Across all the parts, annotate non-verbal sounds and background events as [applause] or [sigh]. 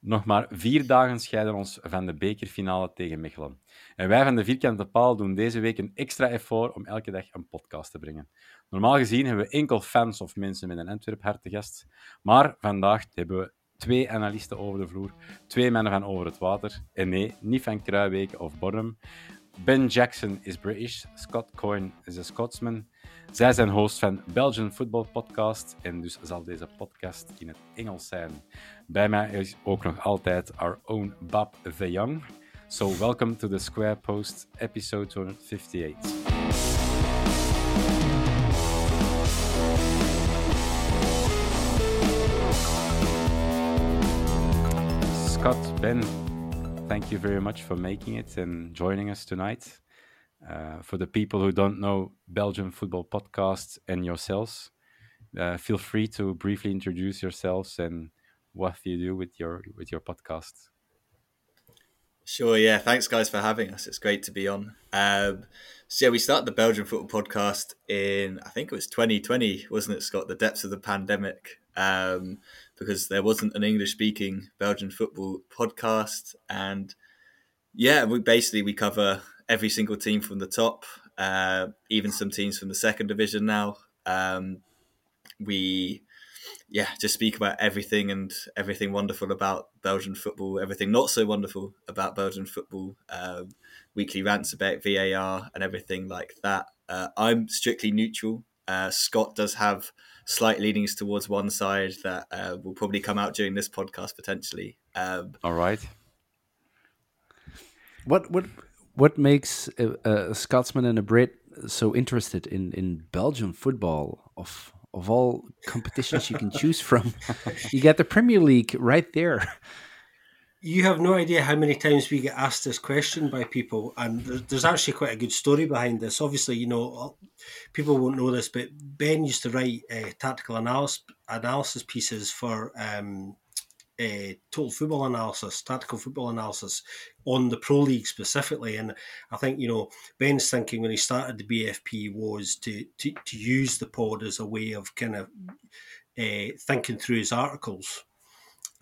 Nog maar vier dagen scheiden ons van de bekerfinale tegen Mechelen. En wij van de Vierkante Paal doen deze week een extra effort om elke dag een podcast te brengen. Normaal gezien hebben we enkel fans of mensen met een Antwerp hart te gast. Maar vandaag hebben we twee analisten over de vloer, twee mannen van over het water. En nee, niet van Kruijweken of Bornem. Ben Jackson is British, Scott Coyne is een Scotsman. Zij zijn host van Belgian Football Podcast en dus zal deze podcast in het Engels zijn. Bij mij is ook nog altijd our own Bob the Young. So welcome to the Square Post episode 258. Scott, Ben, thank you very much for making it and joining us tonight. Uh, for the people who don't know Belgian Football Podcast and yourselves, uh, feel free to briefly introduce yourselves and what you do with your with your podcast. Sure, yeah. Thanks, guys, for having us. It's great to be on. Um, so, yeah, we started the Belgian Football Podcast in, I think it was 2020, wasn't it, Scott? The depths of the pandemic, um, because there wasn't an English speaking Belgian football podcast. And yeah, we basically we cover every single team from the top, uh, even some teams from the second division now. Um, we yeah, just speak about everything and everything wonderful about Belgian football, everything not so wonderful about Belgian football, um, weekly rants about VAR and everything like that. Uh, I'm strictly neutral. Uh, Scott does have slight leanings towards one side that uh, will probably come out during this podcast potentially. Um, All right. What what what makes a, a Scotsman and a Brit so interested in in Belgian football of of all competitions you can choose from? [laughs] you get the Premier League right there. You have no idea how many times we get asked this question by people, and there's, actually quite a good story behind this. Obviously, you know, people won't know this, but Ben used to write uh, tactical analysis analysis pieces for um, uh, total football analysis, tactical football analysis on the Pro League specifically. And I think, you know, Ben's thinking when he started the BFP was to, to, to use the pod as a way of kind of uh, thinking through his articles.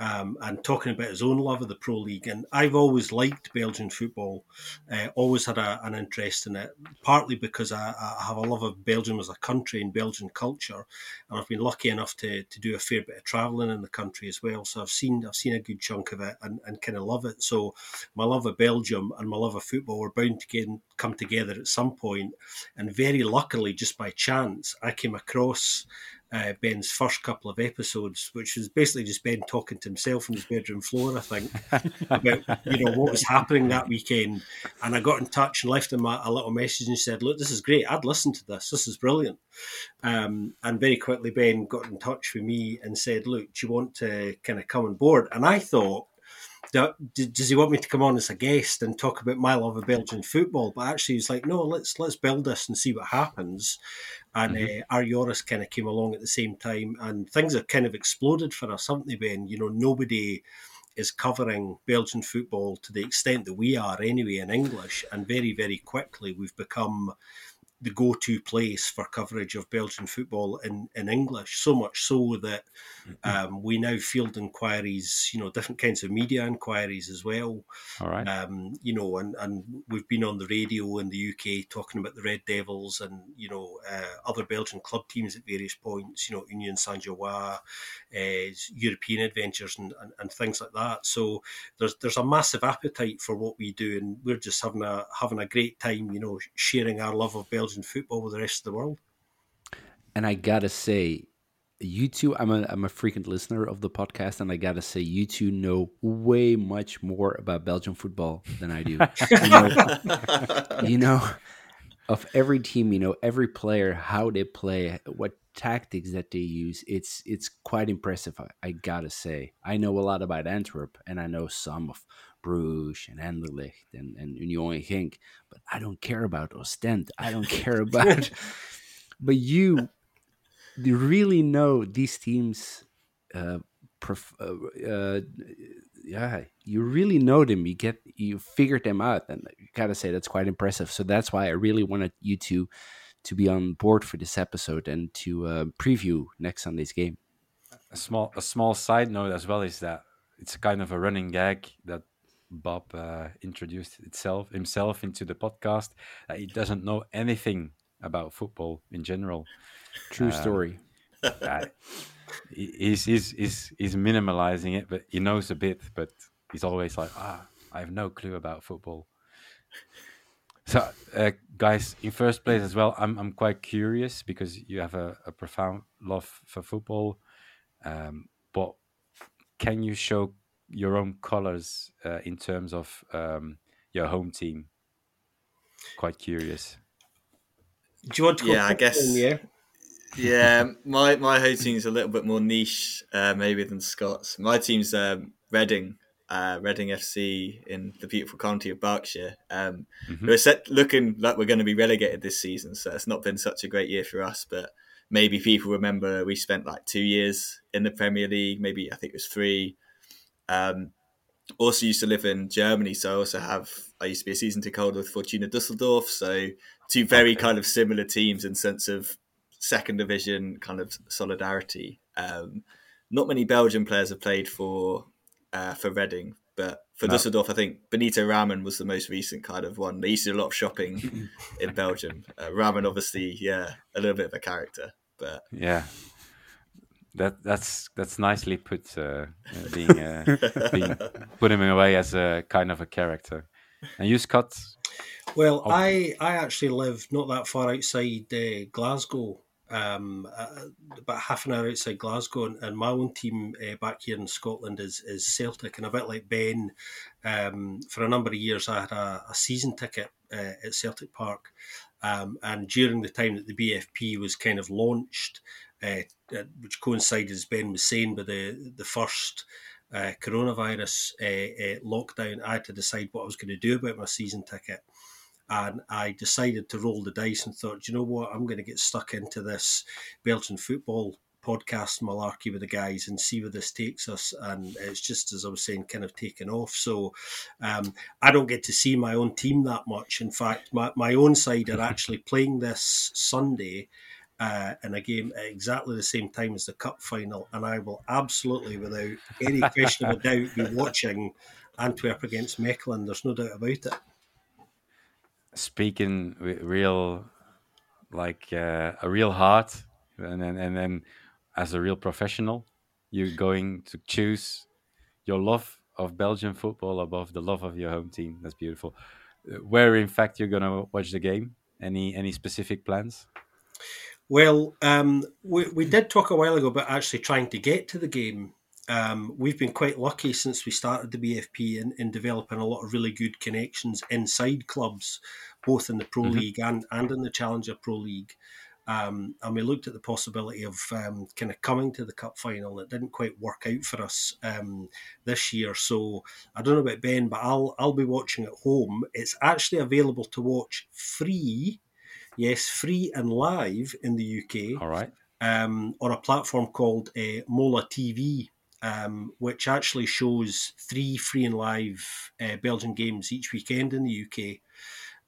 Um, and talking about his own love of the Pro League. And I've always liked Belgian football, uh, always had a, an interest in it, partly because I, I, have a love of Belgium as a country and Belgian culture. And I've been lucky enough to, to do a fair bit of travelling in the country as well. So I've seen I've seen a good chunk of it and, and kind of love it. So my love of Belgium and my love of football were bound to get, come together at some point. And very luckily, just by chance, I came across uh, Ben's first couple of episodes, which was basically just Ben talking to himself on his bedroom floor, I think, [laughs] about you know what was happening that weekend. And I got in touch and left him a, a little message and said, "Look, this is great. I'd listen to this. This is brilliant." Um, and very quickly, Ben got in touch with me and said, "Look, do you want to kind of come on board?" And I thought does he want me to come on as a guest and talk about my love of Belgian football? But actually, he's like, no, let's let's build this and see what happens. And mm-hmm. uh, Joris kind of came along at the same time, and things have kind of exploded for us, haven't they, Ben? You know, nobody is covering Belgian football to the extent that we are anyway in English, and very very quickly we've become the go-to place for coverage of Belgian football in, in English. So much so that mm-hmm. um, we now field inquiries, you know, different kinds of media inquiries as well. All right. Um, you know, and, and we've been on the radio in the UK talking about the Red Devils and you know uh, other Belgian club teams at various points. You know, Union Saint Gilloise, uh, European adventures, and, and, and things like that. So there's there's a massive appetite for what we do, and we're just having a having a great time. You know, sharing our love of Belgium Belgian football with the rest of the world. And I gotta say, you two, I'm a I'm a frequent listener of the podcast, and I gotta say, you two know way much more about Belgian football than I do. [laughs] you, know, you know, of every team, you know, every player, how they play, what tactics that they use. It's it's quite impressive. I, I gotta say, I know a lot about Antwerp, and I know some of Bruges and Anderlecht and, and Union Genk, but I don't care about Ostend. I don't [laughs] care about. [laughs] but you, you really know these teams. Uh, pref- uh, uh, yeah, you really know them. You get you figured them out, and you gotta say that's quite impressive. So that's why I really wanted you to to be on board for this episode and to uh, preview next Sunday's game. A small a small side note as well is that it's kind of a running gag that Bob uh, introduced itself himself into the podcast. Uh, he doesn't know anything about football in general. True um, story. Uh, he's, he's he's he's minimalizing it, but he knows a bit. But he's always like, ah, I have no clue about football. So, uh, guys, in first place as well, I'm I'm quite curious because you have a, a profound love for football. Um, but can you show your own colors uh, in terms of um, your home team? Quite curious. Do you want to yeah, I guess. yeah, yeah. [laughs] My my home team's a little bit more niche, uh, maybe than Scott's. My team's um, Reading, uh, Reading FC in the beautiful county of Berkshire. Um, mm-hmm. We're set, looking like we're going to be relegated this season, so it's not been such a great year for us. But maybe people remember we spent like two years in the Premier League. Maybe I think it was three. Um, also used to live in Germany, so I also have I used to be a season ticket holder with Fortuna Dusseldorf, so two very kind of similar teams in sense of second division kind of solidarity. Um, not many Belgian players have played for uh, for Reading, but for no. Dusseldorf, I think Benito Raman was the most recent kind of one. They used to do a lot of shopping [laughs] in Belgium. Uh, Raman, obviously, yeah, a little bit of a character, but yeah, that that's that's nicely put. Uh, uh being, uh, [laughs] being put him away as a kind of a character. And you, Scott? Well, oh. I I actually live not that far outside uh, Glasgow, um, uh, about half an hour outside Glasgow, and, and my own team uh, back here in Scotland is is Celtic, and a bit like Ben, um, for a number of years I had a, a season ticket uh, at Celtic Park, um, and during the time that the BFP was kind of launched, uh, uh, which coincided, as Ben was saying, with the the first uh, coronavirus uh, lockdown, I had to decide what I was going to do about my season ticket. And I decided to roll the dice and thought, you know what, I'm going to get stuck into this Belgian football podcast malarkey with the guys and see where this takes us. And it's just as I was saying, kind of taken off. So um, I don't get to see my own team that much. In fact, my, my own side are actually playing this Sunday uh, in a game at exactly the same time as the cup final, and I will absolutely, without any question of doubt, be watching Antwerp against Mechelen. There's no doubt about it. Speaking with real, like uh, a real heart, and then and then as a real professional, you're going to choose your love of Belgian football above the love of your home team. That's beautiful. Where, in fact, you're going to watch the game? Any any specific plans? Well, um, we, we did talk a while ago about actually trying to get to the game. Um, we've been quite lucky since we started the BFP in, in developing a lot of really good connections inside clubs, both in the Pro mm-hmm. League and, and in the Challenger Pro League. Um, and we looked at the possibility of um, kind of coming to the cup final. It didn't quite work out for us um, this year. So I don't know about Ben, but I'll I'll be watching at home. It's actually available to watch free, yes, free and live in the UK. All right. Um, on a platform called uh, Mola TV, um, which actually shows three free and live uh, Belgian games each weekend in the UK.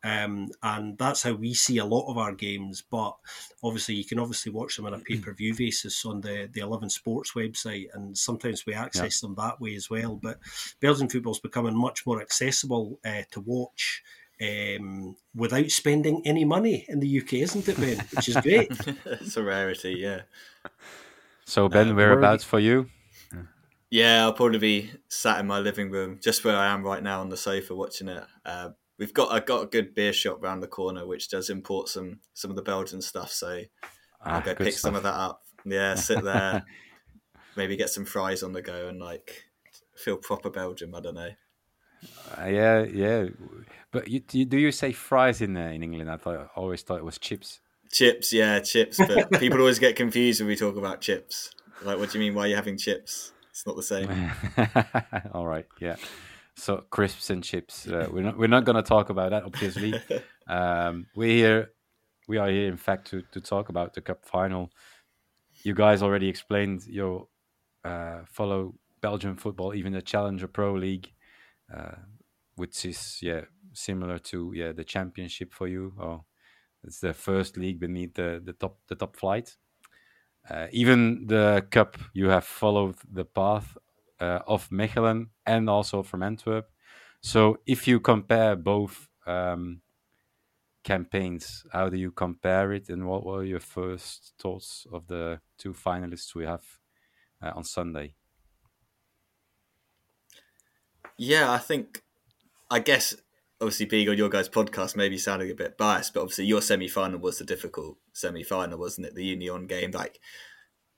Um, and that's how we see a lot of our games. But obviously, you can obviously watch them on a [clears throat] pay per view basis on the, the 11 Sports website, and sometimes we access yeah. them that way as well. But Belgian football is becoming much more accessible uh, to watch. Um, without spending any money in the UK, isn't it, Ben? Which is great. [laughs] it's a rarity, yeah. So, Ben, uh, whereabouts for you? Yeah, I'll probably be sat in my living room, just where I am right now on the sofa, watching it. Uh, we've got I got a good beer shop around the corner, which does import some some of the Belgian stuff. So ah, I'll go pick stuff. some of that up. Yeah, sit there, [laughs] maybe get some fries on the go, and like feel proper Belgium. I don't know. Uh, yeah, yeah. But you, you, do you say fries in there in England? I thought I always thought it was chips. Chips, yeah, chips. But people always get confused when we talk about chips. Like, what do you mean? Why are you having chips? It's not the same. [laughs] All right, yeah. So crisps and chips. Uh, we're not we're not going to talk about that. Obviously, [laughs] um, we're here. We are here, in fact, to to talk about the cup final. You guys already explained your uh, follow Belgian football, even the Challenger Pro League, which is yeah similar to yeah the championship for you. Or it's the first league beneath the the top the top flight. Uh, even the cup, you have followed the path uh, of Mechelen and also from Antwerp. So if you compare both um, campaigns, how do you compare it, and what were your first thoughts of the two finalists we have uh, on Sunday? Yeah, I think, I guess, obviously being on your guys' podcast, maybe sounding a bit biased, but obviously your semi final was the difficult semi final, wasn't it? The Union game, like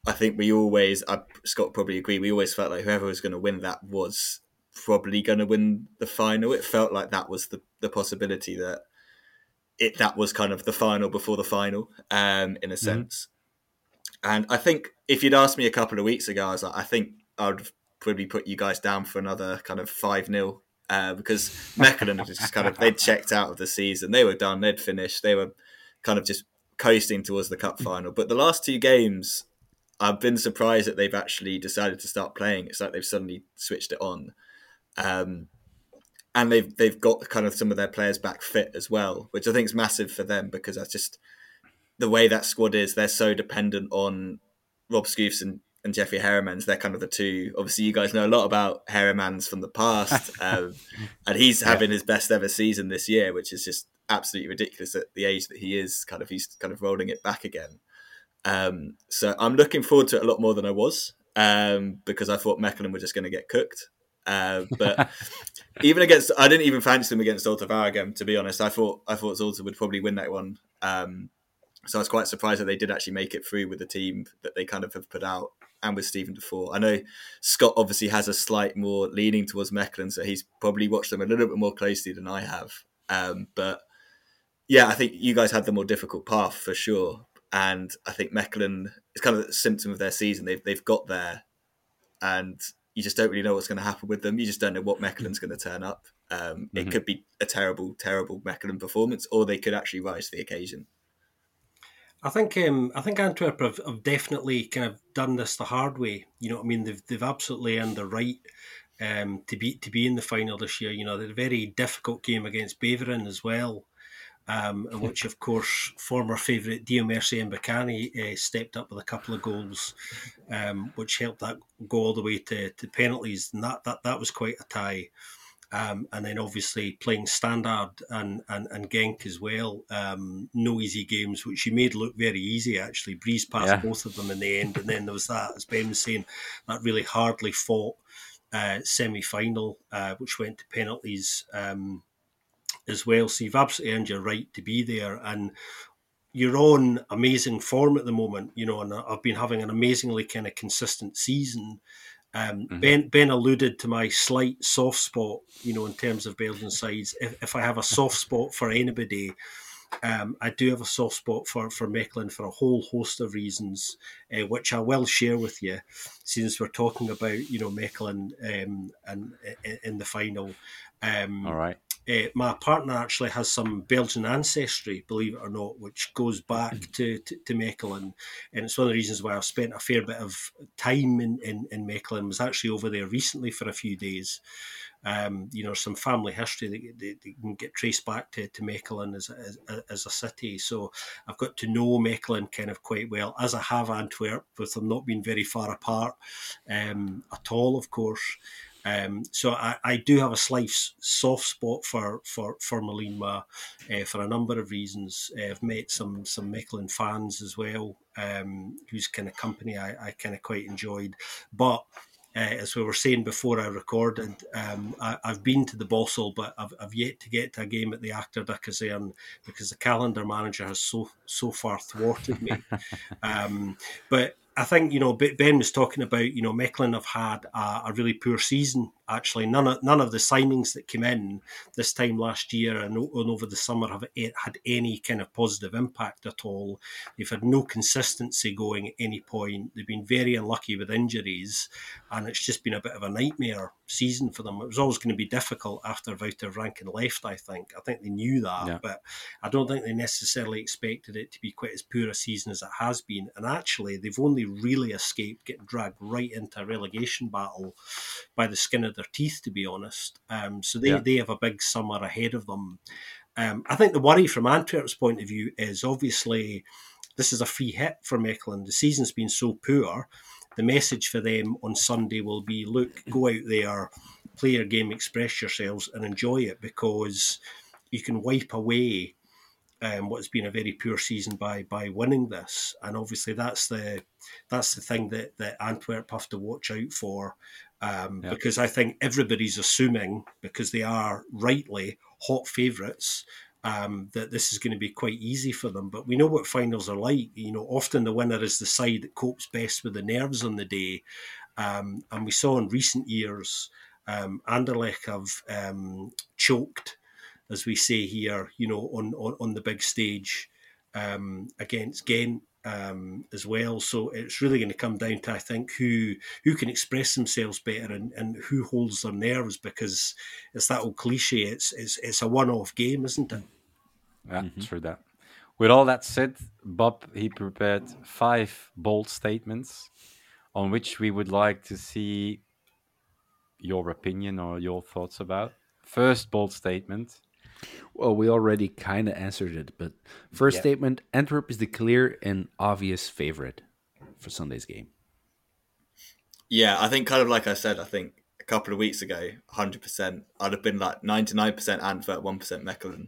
I think we always, I, Scott probably agree. We always felt like whoever was going to win that was probably going to win the final. It felt like that was the, the possibility that it that was kind of the final before the final, um, in a mm-hmm. sense. And I think if you'd asked me a couple of weeks ago, I was like, I think I'd probably put you guys down for another kind of five 0 uh, because Mechelen had just kind of they'd checked out of the season. They were done. They'd finished. They were kind of just coasting towards the cup final. But the last two games I've been surprised that they've actually decided to start playing. It's like they've suddenly switched it on, um, and they've they've got kind of some of their players back fit as well, which I think is massive for them because that's just the way that squad is. They're so dependent on Rob Schoofs and, and Jeffrey Hairemans. They're kind of the two. Obviously, you guys know a lot about Hairemans from the past, [laughs] um, and he's having his best ever season this year, which is just absolutely ridiculous at the age that he is. Kind of he's kind of rolling it back again. Um, so I'm looking forward to it a lot more than I was um, because I thought Mechelen were just going to get cooked. Uh, but [laughs] even against, I didn't even fancy them against Zulte Waregem. To be honest, I thought I thought Zulte would probably win that one. Um, so I was quite surprised that they did actually make it through with the team that they kind of have put out and with Steven Defour. I know Scott obviously has a slight more leaning towards Mechelen, so he's probably watched them a little bit more closely than I have. Um, but yeah, I think you guys had the more difficult path for sure and I think Mechelen is kind of a symptom of their season. They've they've got there, and you just don't really know what's going to happen with them. You just don't know what Mechelen's going to turn up. Um, mm-hmm. It could be a terrible, terrible Mechelen performance, or they could actually rise to the occasion. I think um, I think Antwerp have, have, definitely kind of done this the hard way. You know what I mean? They've they've absolutely earned the right um, to be to be in the final this year. You know, they had a very difficult game against Beveren as well um, in [laughs] which, of course, former favourite Dieumerci Mbokani uh, stepped up with a couple of goals, um, which helped that go all the way to, to penalties. And that, that, that was quite a tie. Um, and then obviously playing Standard and, and, and Genk as well. Um, no easy games, which you made look very easy actually. Breeze past yeah. both of them in the end. And then there was that, as Ben was saying, that really hardly fought uh, semi final, uh, which went to penalties. Um, as well. So you've absolutely earned your right to be there. And you're on amazing form at the moment, you know, and I've been having an amazingly kind of consistent season. Um, mm-hmm. Ben Ben alluded to my slight soft spot, you know, in terms of Belgian sides. If, if I have a soft spot for anybody, um, I do have a soft spot for, for Mechelen for a whole host of reasons, uh, which I will share with you, since we're talking about you know Mechelen um, and in, in the final. Um, All right. Uh, my partner actually has some Belgian ancestry, believe it or not, which goes back Mm. to, to, to Mechelen. And it's one of the reasons why I've spent a fair bit of time in, in, in Mechelen, was actually over there recently for a few days. Um, you know, some family history that, that, that can get traced back to, to Mechelen as, as, as a city. So I've got to know Mechelen kind of quite well, as I have Antwerp, with them not being very far apart um, at all, of course. Um, so I, I, do have a slight soft spot for for for Malinwa uh, for a number of reasons. Uh, I've met some some Mechelen fans as well, um, whose kind of company I, I kind of quite enjoyed. But uh, as we were saying before I recorded, um, I, have been to the Bosuil, but I've, I've, yet to get to a game at the Achter de Kazerne because the calendar manager has so so far thwarted me. [laughs] um, but I think you know Ben was talking about you know Mechelen have had a, a, really poor season. Actually, none of none of the signings that came in this time last year and, and over the summer have had any kind of positive impact at all. They've had no consistency going at any point. They've been very unlucky with injuries, and it's just been a bit of a nightmare season for them. It was always going to be difficult after Wouter Vrancken left. I think. I think they knew that, yeah. but I don't think they necessarily expected it to be quite as poor a season as it has been. And actually, they've only really escaped getting dragged right into a relegation battle by the skin of their teeth, to be honest. Um, so they, yeah. they have a big summer ahead of them. Um, I think the worry from Antwerp's point of view is obviously this is a free hit for Mechelen. The season's been so poor. The message for them on Sunday will be look, go out there, play your game, express yourselves, and enjoy it because you can wipe away um, what's been a very poor season by by winning this, and obviously that's the that's the thing that that Antwerp have to watch out for, um, yeah. because I think everybody's assuming because they are rightly hot favourites. Um, that this is going to be quite easy for them, but we know what finals are like. You know, often the winner is the side that copes best with the nerves on the day, um, and we saw in recent years um, Anderlecht have um, choked as we say here, you know, on on, on the big stage um, against Ghent um, as well. So it's really going to come down to I think who who can express themselves better and, and who holds their nerves because it's that old cliche. It's it's it's a one off game, isn't it? Yeah, mm-hmm. true that. With all that said, Bob he prepared five bold statements on which we would like to see your opinion or your thoughts about. First bold statement well, we already kind of answered it, but first statement Antwerp is the clear and obvious favorite for Sunday's game. Yeah, I think kind of like I said, I think a couple of weeks ago, 100%, I'd have been like 99% Antwerp, 1% Mechelen.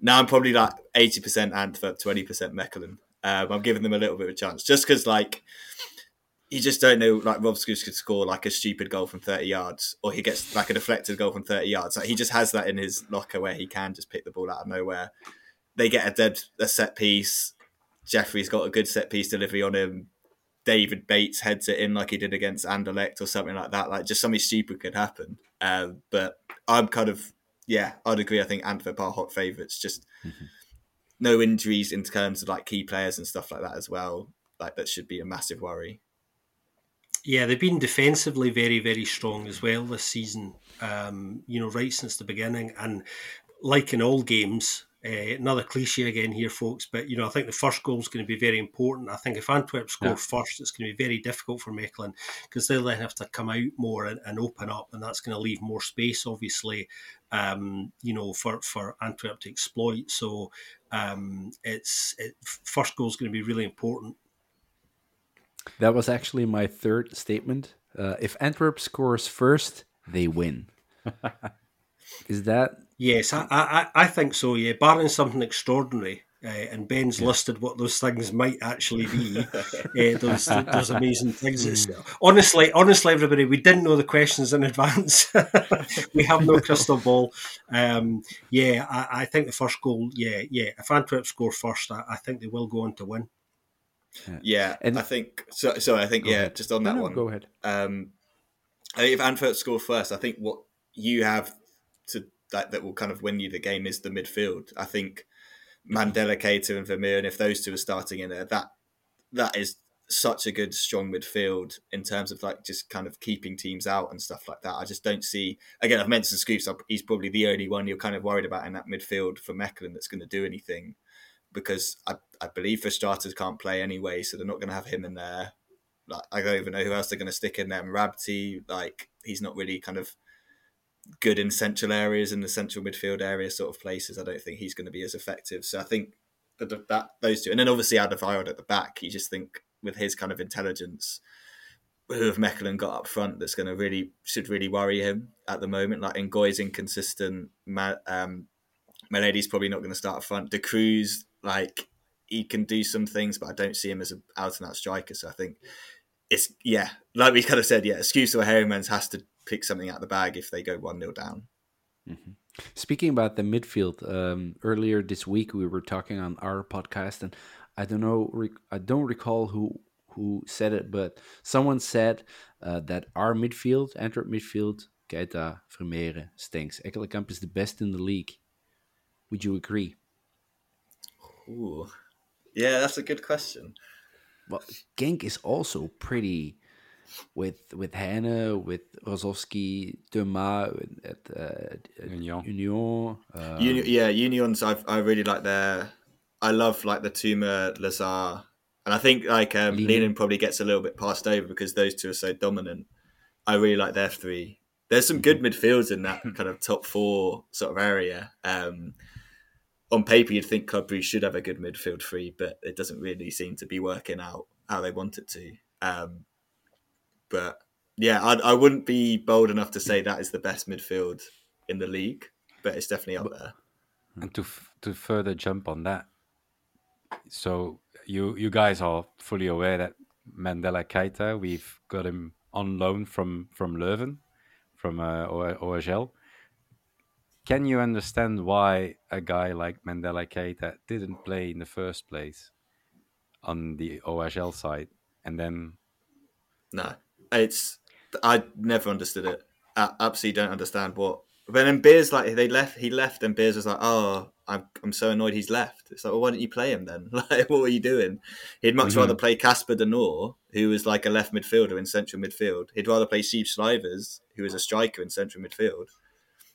Now I'm probably like 80% Antwerp, 20% Mechelen. Um, I'm giving them a little bit of a chance just because, like, you just don't know. Like Rob Schoofs could score like a stupid goal from thirty yards, or he gets like a deflected goal from thirty yards. Like he just has that in his locker where he can just pick the ball out of nowhere. They get a dead a set piece. Jeffrey's got a good set piece delivery on him. David Bates heads it in like he did against Anderlecht or something like that. Like just something stupid could happen. Um, but I'm kind of yeah, I'd agree. I think Antwerp are hot favourites. Just mm-hmm. no injuries in terms of like key players and stuff like that as well. Like that should be a massive worry. Yeah, they've been defensively very, very strong as well this season. Um, you know, right since the beginning, and like in all games, uh, another cliche again here, folks. But you know, I think the first goal is going to be very important. I think if Antwerp score yeah. first, it's going to be very difficult for Mechelen because they'll then have to come out more and, and, open up, and that's going to leave more space, obviously, um, you know, for for Antwerp to exploit. So um, it's it, first goal is going to be really important. That was actually my third statement. Uh, if Antwerp scores first, they win. [laughs] Is that? Yes, I, I, I think so. Yeah, barring something extraordinary. Uh, and Ben's yeah. listed what those things might actually be. [laughs] uh, those, those amazing things. Mm. honestly, honestly, everybody, we didn't know the questions in advance. [laughs] we have no crystal ball. Um, yeah, I, I, think the first goal. Yeah, yeah. If Antwerp score first, I, I think they will go on to win. Yeah, yeah and I think so. So I think yeah, ahead. just on that no, no, one. Go ahead. Um, I think if Antwerp score first, I think what you have to that that will kind of win you the game is the midfield. I think Mandela, Keita, and Vermeeren, and if those two are starting in there, that that is such a good strong midfield in terms of like just kind of keeping teams out and stuff like that. I just don't see again. I've mentioned Schoofs. He's probably the only one you're kind of worried about in that midfield for Mechelen that's going to do anything because I, I believe for starters can't play anyway, so they're not going to have him in there. Like I don't even know who else they're going to stick in there. Mrabti, like he's not really kind of good in central areas in the central midfield area sort of places. I don't think he's going to be as effective. So I think that, that those two, and then obviously Alderweireld at the back. You just think with his kind of intelligence, who have Mechelen got up front that's going to really should really worry him at the moment. Like Ngoy's inconsistent. Um, Malede's probably not going to start up front. De Cruz, like he can do some things, but I don't see him as an out and out striker. So I think it's yeah, like we kind of said, yeah, Schoofs or Hairemans has to pick something out of the bag if they go one 0 down. Mm-hmm. Speaking about the midfield, um, earlier this week we were talking on our podcast, and I don't know, I don't recall who who said it, but someone said uh, that our midfield, Antwerp midfield, Keita, Vermeeren, stinks. Ekkelenkamp is the best in the league. Would you agree? Ooh, yeah, that's a good question. Well, Genk is also pretty with with Heynen, with Hrosovsky, Thomas at uh, Union. Union, um, Union yeah, Unions. I I really like their. I love like the Teuma Lazare, and I think like um, Lynen probably gets a little bit passed over because those two are so dominant. I really like their three. There's some good midfields in that kind of top four sort of area. Um, on paper, you'd think Club Brugge should have a good midfield three, but it doesn't really seem to be working out how they want it to. Um, but yeah, I, I wouldn't be bold enough to say that is the best midfield in the league, but it's definitely up there. And to to further jump on that, so you you guys are fully aware that Mandela Keita, we've got him on loan from from Leuven, from uh, OHL. Can you understand why a guy like Mandela Keita didn't play in the first place on the OHL side, and then? No, it's I never understood it. I absolutely don't understand what. When then Beers like they left. He left, and Beers was like, "Oh, I'm I'm so annoyed he's left." It's like, well, why didn't you play him then? [laughs] Like, what were you doing? He'd much mm-hmm. rather play Casper De who was like a left midfielder in central midfield. He'd rather play Siebe Schrijvers, who was a striker in central midfield.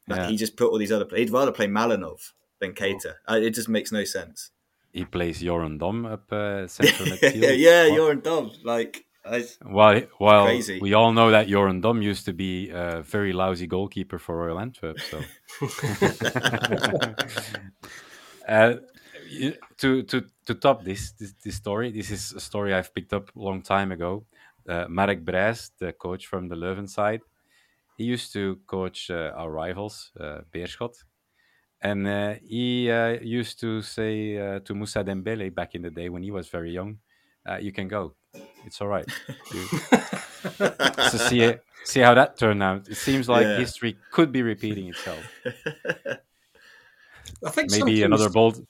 Like, yeah. He just put all these other. Players. He'd rather play Malinov than Keita. Oh. It just makes no sense. He plays Joren Dom up uh, central [laughs] midfield. yeah, yeah, Joren Dom. Like well, well, crazy. we all know that Joren Dom used to be a very lousy goalkeeper for Royal Antwerp. So, [laughs] uh, to to to top this, this, this story, this is a story I've picked up a long time ago. Uh, Marc Brys, the coach from the Leuven side, he used to coach uh, our rivals, uh, Beerschot, and uh, he uh, used to say uh, to Moussa Dembele back in the day when he was very young, uh, "You can go." it's all right. [laughs] so see see how that turned out. It seems like yeah. history could be repeating itself. [laughs] I think maybe another bold,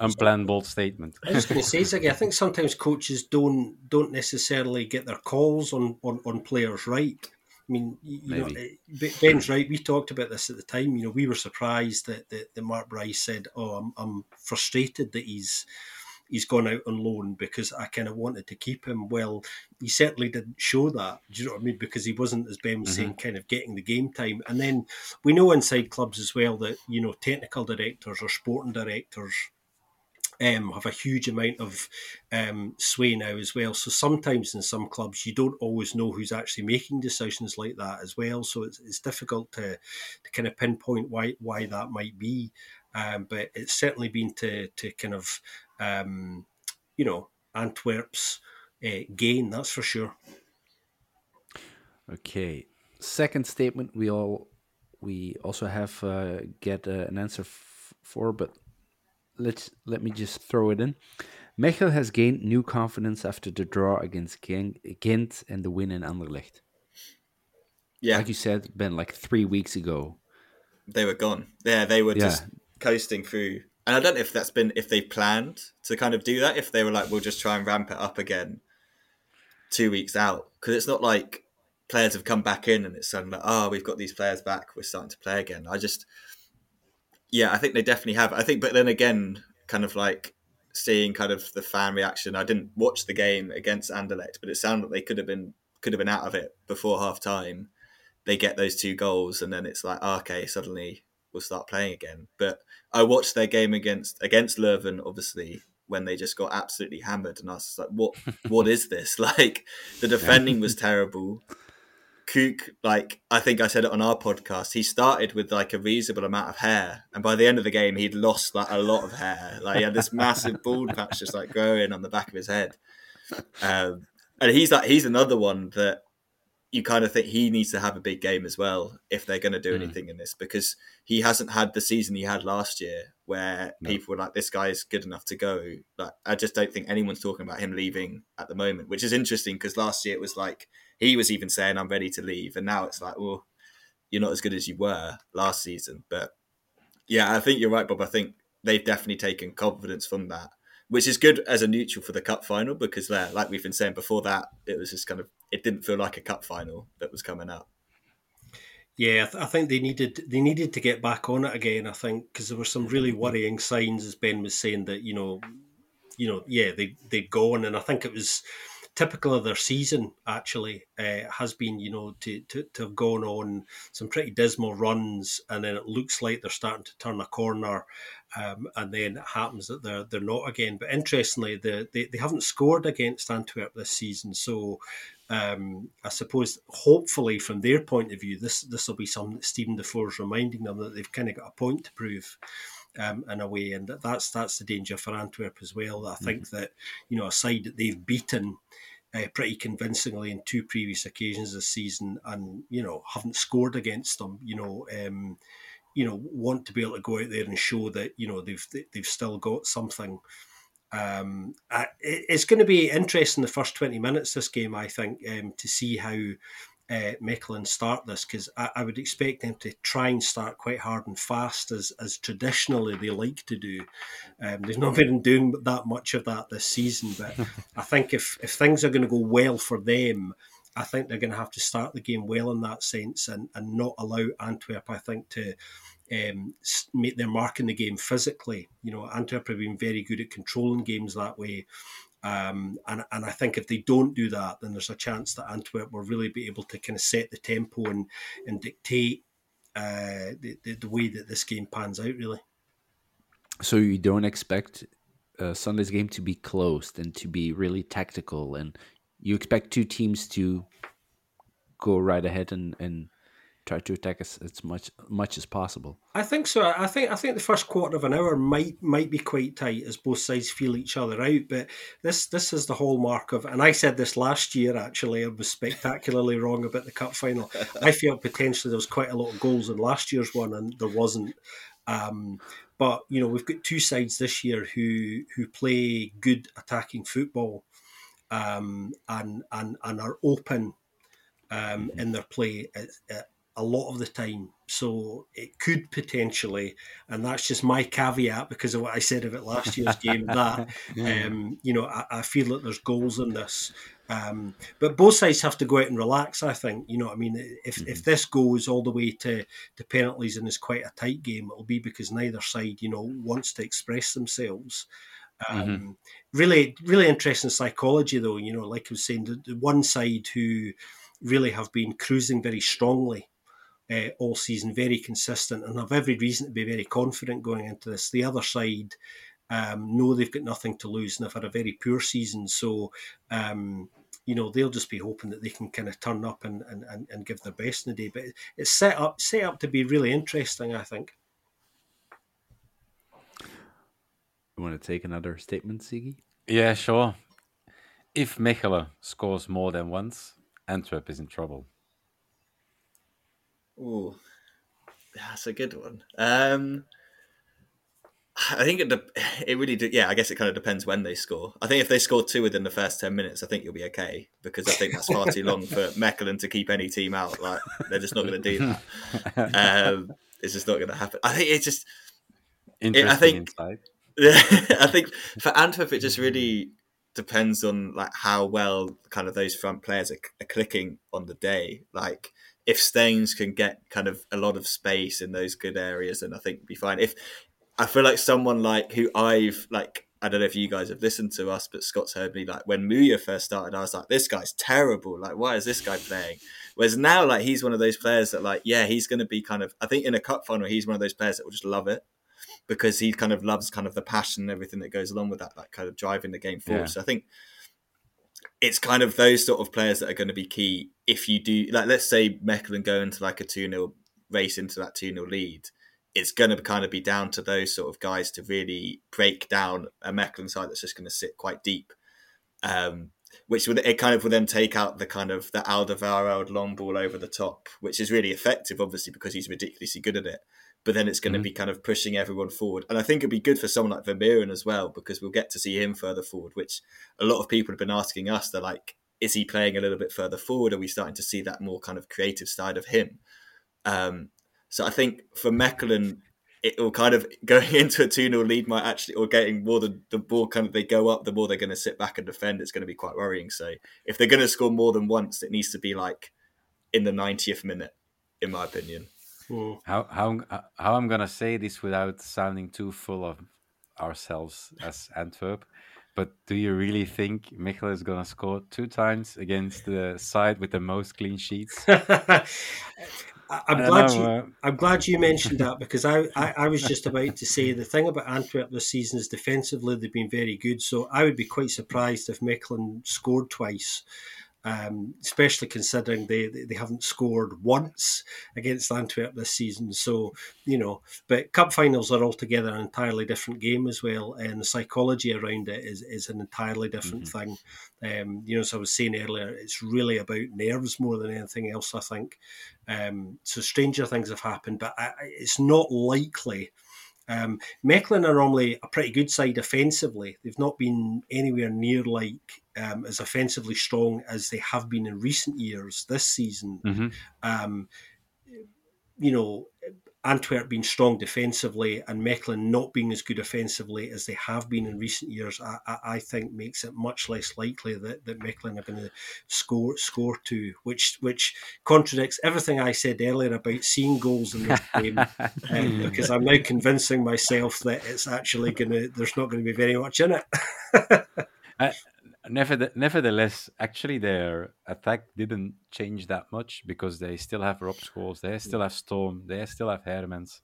unplanned bold statement. I was going to say, Ziggy, I think sometimes coaches don't don't necessarily get their calls on on, on players right. I mean, you Maybe. know, eh, Ben's right. We talked about this at the time. You know, we were surprised that, that, that Marc Brys said, "Oh, I'm, I'm frustrated that he's he's gone out on loan because I kind of wanted to keep him. Well, he certainly didn't show that. Do you know what I mean? Because he wasn't, as Ben was mm-hmm. saying, kind of getting the game time. And then we know inside clubs as well that you know technical directors or sporting directors. Um, have a huge amount of um, sway now as well. So sometimes in some clubs you don't always know who's actually making decisions like that as well. So it's, it's difficult to, to kind of pinpoint why why that might be. Um, but it's certainly been to to kind of um, you know, Antwerp's uh, gain, that's for sure. Okay. Second statement we all we also have uh, get uh, an answer f- for, but let's let me just throw it in. Mechel has gained new confidence after the draw against Ghent and the win in Anderlecht. Yeah, like you said, Ben, like three weeks ago, they were gone. Yeah, they were yeah. just coasting through and I don't know if that's been if they planned to kind of do that. If they were like, we'll just try and ramp it up again two weeks out, because it's not like players have come back in and it's suddenly like, oh, we've got these players back, we're starting to play again. I just, yeah, I think they definitely have. I think, but then again, kind of like seeing kind of the fan reaction. I didn't watch the game against Anderlecht, but it sounded like they could have been could have been out of it before half time. They get those two goals, and then it's like, oh, okay, suddenly we'll start playing again. But I watched their game against against Leuven, obviously, when they just got absolutely hammered, and I was like, what [laughs] what is this? [laughs] Like the defending was terrible. Coucke, like I think I said it on our podcast, he started with like a reasonable amount of hair, and by the end of the game, he'd lost like a lot of hair. Like he had this massive bald patch just like growing on the back of his head. Um, and he's like he's another one that you kind of think he needs to have a big game as well if they're going to do mm. anything in this because he hasn't had the season he had last year where no. people were like this guy is good enough to go like i just don't think anyone's talking about him leaving at the moment which is interesting because last year it was like he was even saying I'm ready to leave, and now it's like, well, you're not as good as you were last season. But yeah, I think you're right, Bob. I think they've definitely taken confidence from that, which is good as a neutral for the cup final because, there, like we've been saying before that, it was just kind of it didn't feel like a cup final that was coming up. Yeah, I, th- I think they needed they needed to get back on it again. I think because there were some really worrying signs, as Ben was saying, that you know, you know, yeah, they they'd gone, and I think it was typical of their season actually uh, has been you know to, to, to have gone on some pretty dismal runs and then it looks like they're starting to turn a corner um, and then it happens that they're they're not again but interestingly the, they, they haven't scored against Antwerp this season so um, I suppose hopefully from their point of view this this will be something that Defour is reminding them that they've kind of got a point to prove um, in a way, and that, that's that's the danger for Antwerp as well. I think mm-hmm. that you know a side that they've beaten uh, pretty convincingly in two previous occasions this season, and you know haven't scored against them. You know, um, you know, want to be able to go out there and show that you know they've they've still got something. Um, it's going to be interesting the first twenty minutes this game, I think, um, to see how uh, Mechelen start this because I, I, would expect them to try and start quite hard and fast as as traditionally they like to do. Um, they've not [laughs] been doing that much of that this season, but [laughs] I think if if things are going to go well for them. I think they're going to have to start the game well in that sense and, and not allow Antwerp, I think, to um, make their mark in the game physically. You know, Antwerp have been very good at controlling games that way. Um, and, and I think if they don't do that, then there's a chance that Antwerp will really be able to kind of set the tempo and, and dictate uh, the, the, the, way that this game pans out, really. So you don't expect uh, Sunday's game to be closed and to be really tactical, and you expect two teams to go right ahead and, and try to attack us as much much as possible. I think so. I think I think the first quarter of an hour might might be quite tight as both sides feel each other out. But this this is the hallmark of, and I said this last year. Actually, I was spectacularly [laughs] wrong about the cup final. I felt potentially there was quite a lot of goals in last year's one, and there wasn't. Um, but you know, we've got two sides this year who who play good attacking football, um, and and and are open um, in their play at, at, a lot of the time. So it could potentially, and that's just my caveat because of what I said about last year's [laughs] game. That um, you know, I, I, feel that there's goals in this, um, but both sides have to go out and relax. I think you know, I mean, if mm-hmm. if this goes all the way to to penalties and is quite a tight game, it'll be because neither side, you know, wants to express themselves. Um, mm-hmm. Really, really interesting psychology, though. You know, like I was saying, the, the one side who really have been cruising very strongly uh, all season, very consistent, and have every reason to be very confident going into this. The other side um, know they've got nothing to lose and have had a very poor season, so um, you know they'll just be hoping that they can kind of turn up and, and, and give their best in the day. But it's set up set up to be really interesting, I think. You want to take another statement, Ziggy? Yeah, sure. If Mechelen scores more than once, Antwerp is in trouble. Oh, that's a good one. Um, I think it de- [sighs] it really do, yeah. I guess it kind of depends when they score. I think if they score two within the first ten minutes, I think you'll be okay because I think that's far too long for [laughs] Mechelen to keep any team out. Like they're just not going to do that. [laughs] Um, it's just not going to happen. I think it's just. Interesting it, I think. Yeah, [laughs] I think for Antwerp, it just really depends on like how well kind of those front players are, are clicking on the day. Like if Stengs can get kind of a lot of space in those good areas, then I think be fine. If I feel like someone like who I've like I don't know if you guys have listened to us, but Scott's heard me like when Muja first started, I was like, this guy's terrible. Like, why is this guy playing? Whereas now, like, he's one of those players that, like, yeah, he's going to be kind of. I think in a cup final, he's one of those players that will just love it because he kind of loves kind of the passion and everything that goes along with that, like kind of driving the game forward. Yeah. So I think it's kind of those sort of players that are going to be key if you do like let's say Mechelen go into like a 2-0 race into that 2-0 lead it's going to kind of be down to those sort of guys to really break down a Mechelen side that's just going to sit quite deep um, which would it kind of will then take out the kind of the Alderweireld long ball over the top which is really effective obviously because he's ridiculously good at it but then it's going mm-hmm. to be kind of pushing everyone forward. And I think it'd be good for someone like Vermeeren as well, because we'll get to see him further forward, which a lot of people have been asking us. They're like, is he playing a little bit further forward? Are we starting to see that more kind of creative side of him? Um, so I think for Mechelen, it will kind of [laughs] going into a 2 0 lead might actually, or getting more than the ball kind of they go up, the more they're going to sit back and defend. It's going to be quite worrying. So if they're going to score more than once, it needs to be like in the 90th minute, in my opinion. Mm. How how how I'm gonna say this without sounding too full of ourselves as Antwerp, but do you really think Michel is gonna score two times against the side with the most clean sheets? [laughs] I'm glad know, you. Uh... I'm glad you mentioned that because I, I, I, was just about to say the thing about Antwerp this season is defensively they've been very good. So I would be quite surprised if Mechelen scored twice um, especially considering they, they haven't scored once against Antwerp this season. So, you know, but cup finals are altogether an entirely different game as well, and the psychology around it is, is an entirely different mm-hmm. thing. Um, you know, as I was saying earlier, it's really about nerves more than anything else, I think. Um, so, stranger things have happened, but I, it's not likely um, Mechelen are normally a pretty good side offensively. They've not been anywhere near like um, as offensively strong as they have been in recent years this season. Mm-hmm. Um, you know, Antwerp being strong defensively and Mechelen not being as good offensively as they have been in recent years, I, I, I think makes it much less likely that, that Mechelen are going to score score two, which which contradicts everything I said earlier about seeing goals in this game, [laughs] um, because I'm now convincing myself that it's actually going to there's not going to be very much in it. [laughs] uh, nevertheless, actually, their attack didn't change that much because they still have Rob Schoofs, they still have Storm, they still have Hairemans.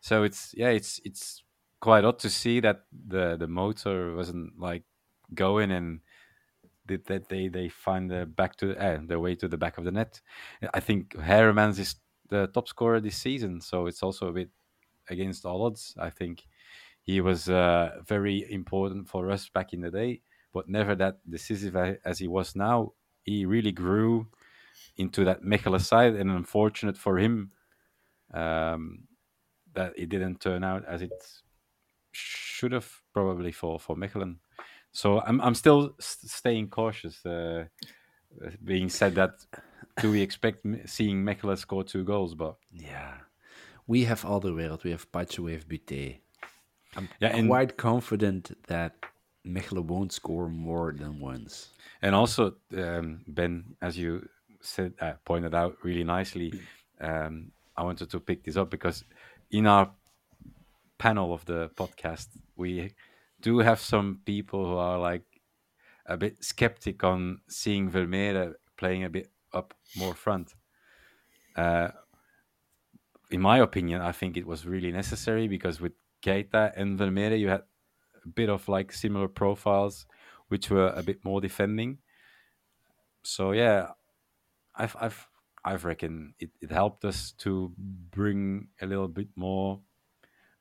So it's yeah, it's it's quite odd to see that the the motor wasn't like going and did that they they find the back to uh, way to the back of the net. I think Hairemans is the top scorer this season, so it's also a bit against all odds. I think he was uh, very important for us back in the day but never that decisive as he was now. He really grew into that Mechelen side, and unfortunate for him um, that it didn't turn out as it should have probably for for Mechelen. So I'm I'm still staying cautious. Uh, being said that, do we expect seeing Mechelen score two goals? But yeah, we have Alderweireld, we have Pacho, we have Butez. I'm yeah, quite confident that Mechelen won't score more than once. And also, um, Ben, as you said, uh, pointed out really nicely, [clears throat] um, I wanted to pick this up because in our panel of the podcast, we do have some people who are like a bit skeptic on seeing Vermeer playing a bit up more front. Uh, in my opinion, I think it was really necessary because with Keita and Vermeer, you had a bit of like similar profiles, which were a bit more defending. So yeah, I've I've I've reckon it, it helped us to bring a little bit more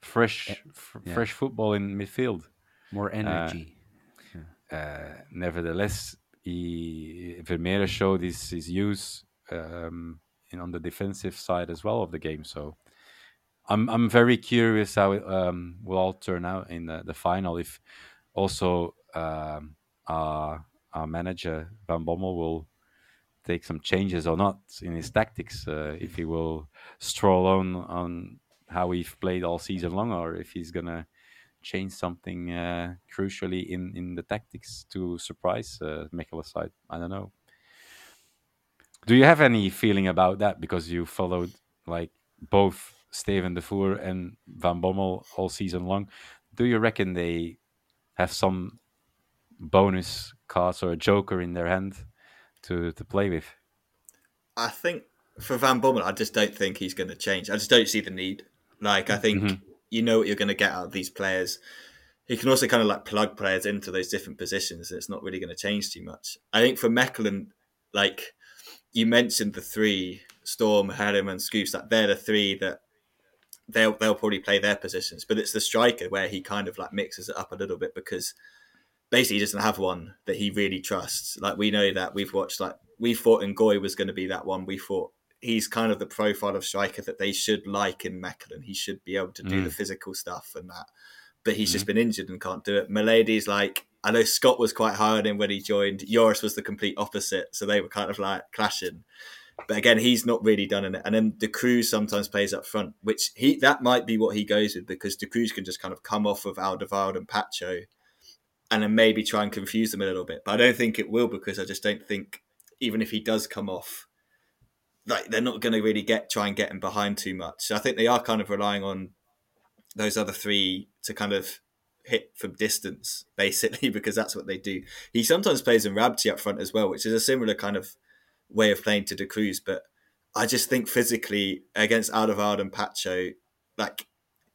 fresh yeah. fresh football in midfield, more energy. Uh, uh, nevertheless, he Vermeer showed his his use um, in, on the defensive side as well of the game. So I'm I'm very curious how it um, will all turn out in the, the final. If also um, our, our manager Van Bommel will take some changes or not in his tactics. Uh, if he will stroll on on how we've played all season long, or if he's gonna change something uh, crucially in in the tactics to surprise uh, side. I don't know. Do you have any feeling about that because you followed like both Steven Defour and Van Bommel all season long. Do you reckon they have some bonus cards or a joker in their hand to to play with? I think for Van Bommel, I just don't think he's going to change. I just don't see the need. Like, I think mm-hmm. you know what you're going to get out of these players. He can also kind of like plug players into those different positions. it's not really going to change too much. I think for Mechelen, like you mentioned, the three Storm, Harim, and Schoofs. That they're the three that they'll they'll probably play their positions. But it's the striker where he kind of like mixes it up a little bit because basically he doesn't have one that he really trusts. Like we know that we've watched like we thought Ngoy was going to be that one. We thought he's kind of the profile of striker that they should like in Mechelen. He should be able to do mm. the physical stuff and that. But he's mm. just been injured and can't do it. Malede's like I know Scott was quite high on him when he joined. Joris was the complete opposite, so they were kind of like clashing. But again, he's not really done in it. And then De Cruz sometimes plays up front, which he that might be what he goes with because De Cruz can just kind of come off of Alderweireld and Pacho and then maybe try and confuse them a little bit. But I don't think it will because I just don't think even if he does come off, like they're not going to really get try and get him behind too much. So I think they are kind of relying on those other three to kind of hit from distance, [laughs] basically, because that's what they do. He sometimes plays Mrabti up front as well, which is a similar kind of way of playing to De Cruz, but I just think physically against Alderweireld and Pacho, like